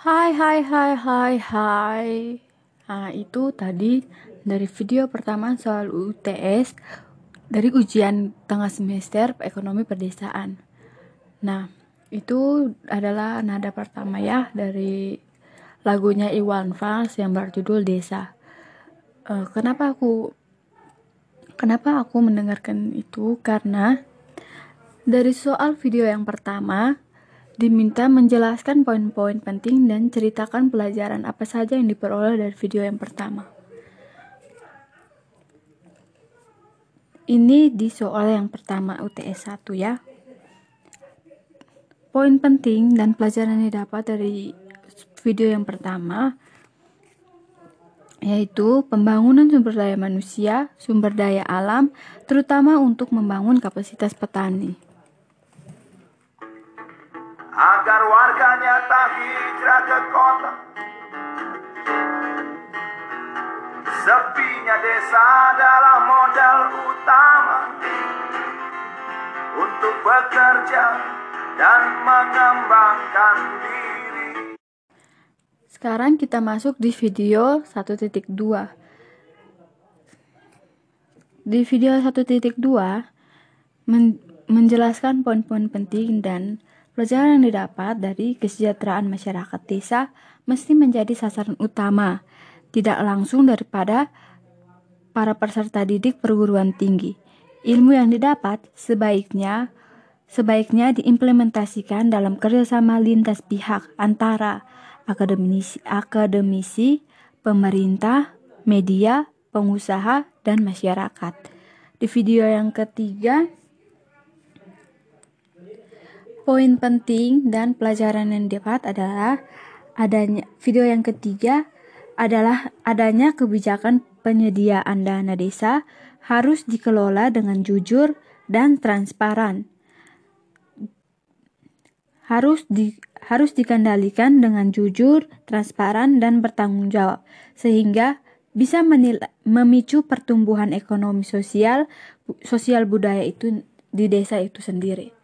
Hai hai hai hai hai. Nah itu tadi dari video pertama soal UTS Dari ujian tengah semester ekonomi perdesaan. Nah itu adalah nada pertama ya dari lagunya Iwan Fals yang berjudul Desa. Uh, Kenapa aku Kenapa aku mendengarkan itu? Karena dari soal video yang pertama diminta menjelaskan poin-poin penting dan ceritakan pelajaran apa saja yang diperoleh dari video yang pertama. Ini di soal yang pertama UTS 1 ya. Poin penting dan pelajaran yang didapat dari video yang pertama yaitu pembangunan sumber daya manusia, sumber daya alam, terutama untuk membangun kapasitas petani. Agar warganya tak hijrah ke kota. Sepinya desa adalah modal utama untuk bekerja dan mengembangkan diri. Sekarang kita masuk di video 1.2. Di video 1.2 men menjelaskan poin-poin penting dan pelajaran yang didapat dari kesejahteraan masyarakat desa mesti menjadi sasaran utama, tidak langsung daripada para peserta didik perguruan tinggi. Ilmu yang didapat sebaiknya sebaiknya diimplementasikan dalam kerjasama lintas pihak antara akademisi, akademisi, pemerintah, media, pengusaha, dan masyarakat. Di video yang ketiga, poin penting dan pelajaran yang dapat adalah adanya video yang ketiga adalah adanya kebijakan penyediaan dana desa harus dikelola dengan jujur dan transparan. Harus di harus dikendalikan dengan jujur, transparan, dan bertanggung jawab, sehingga bisa menilai, memicu pertumbuhan ekonomi sosial, sosial budaya itu di desa itu sendiri.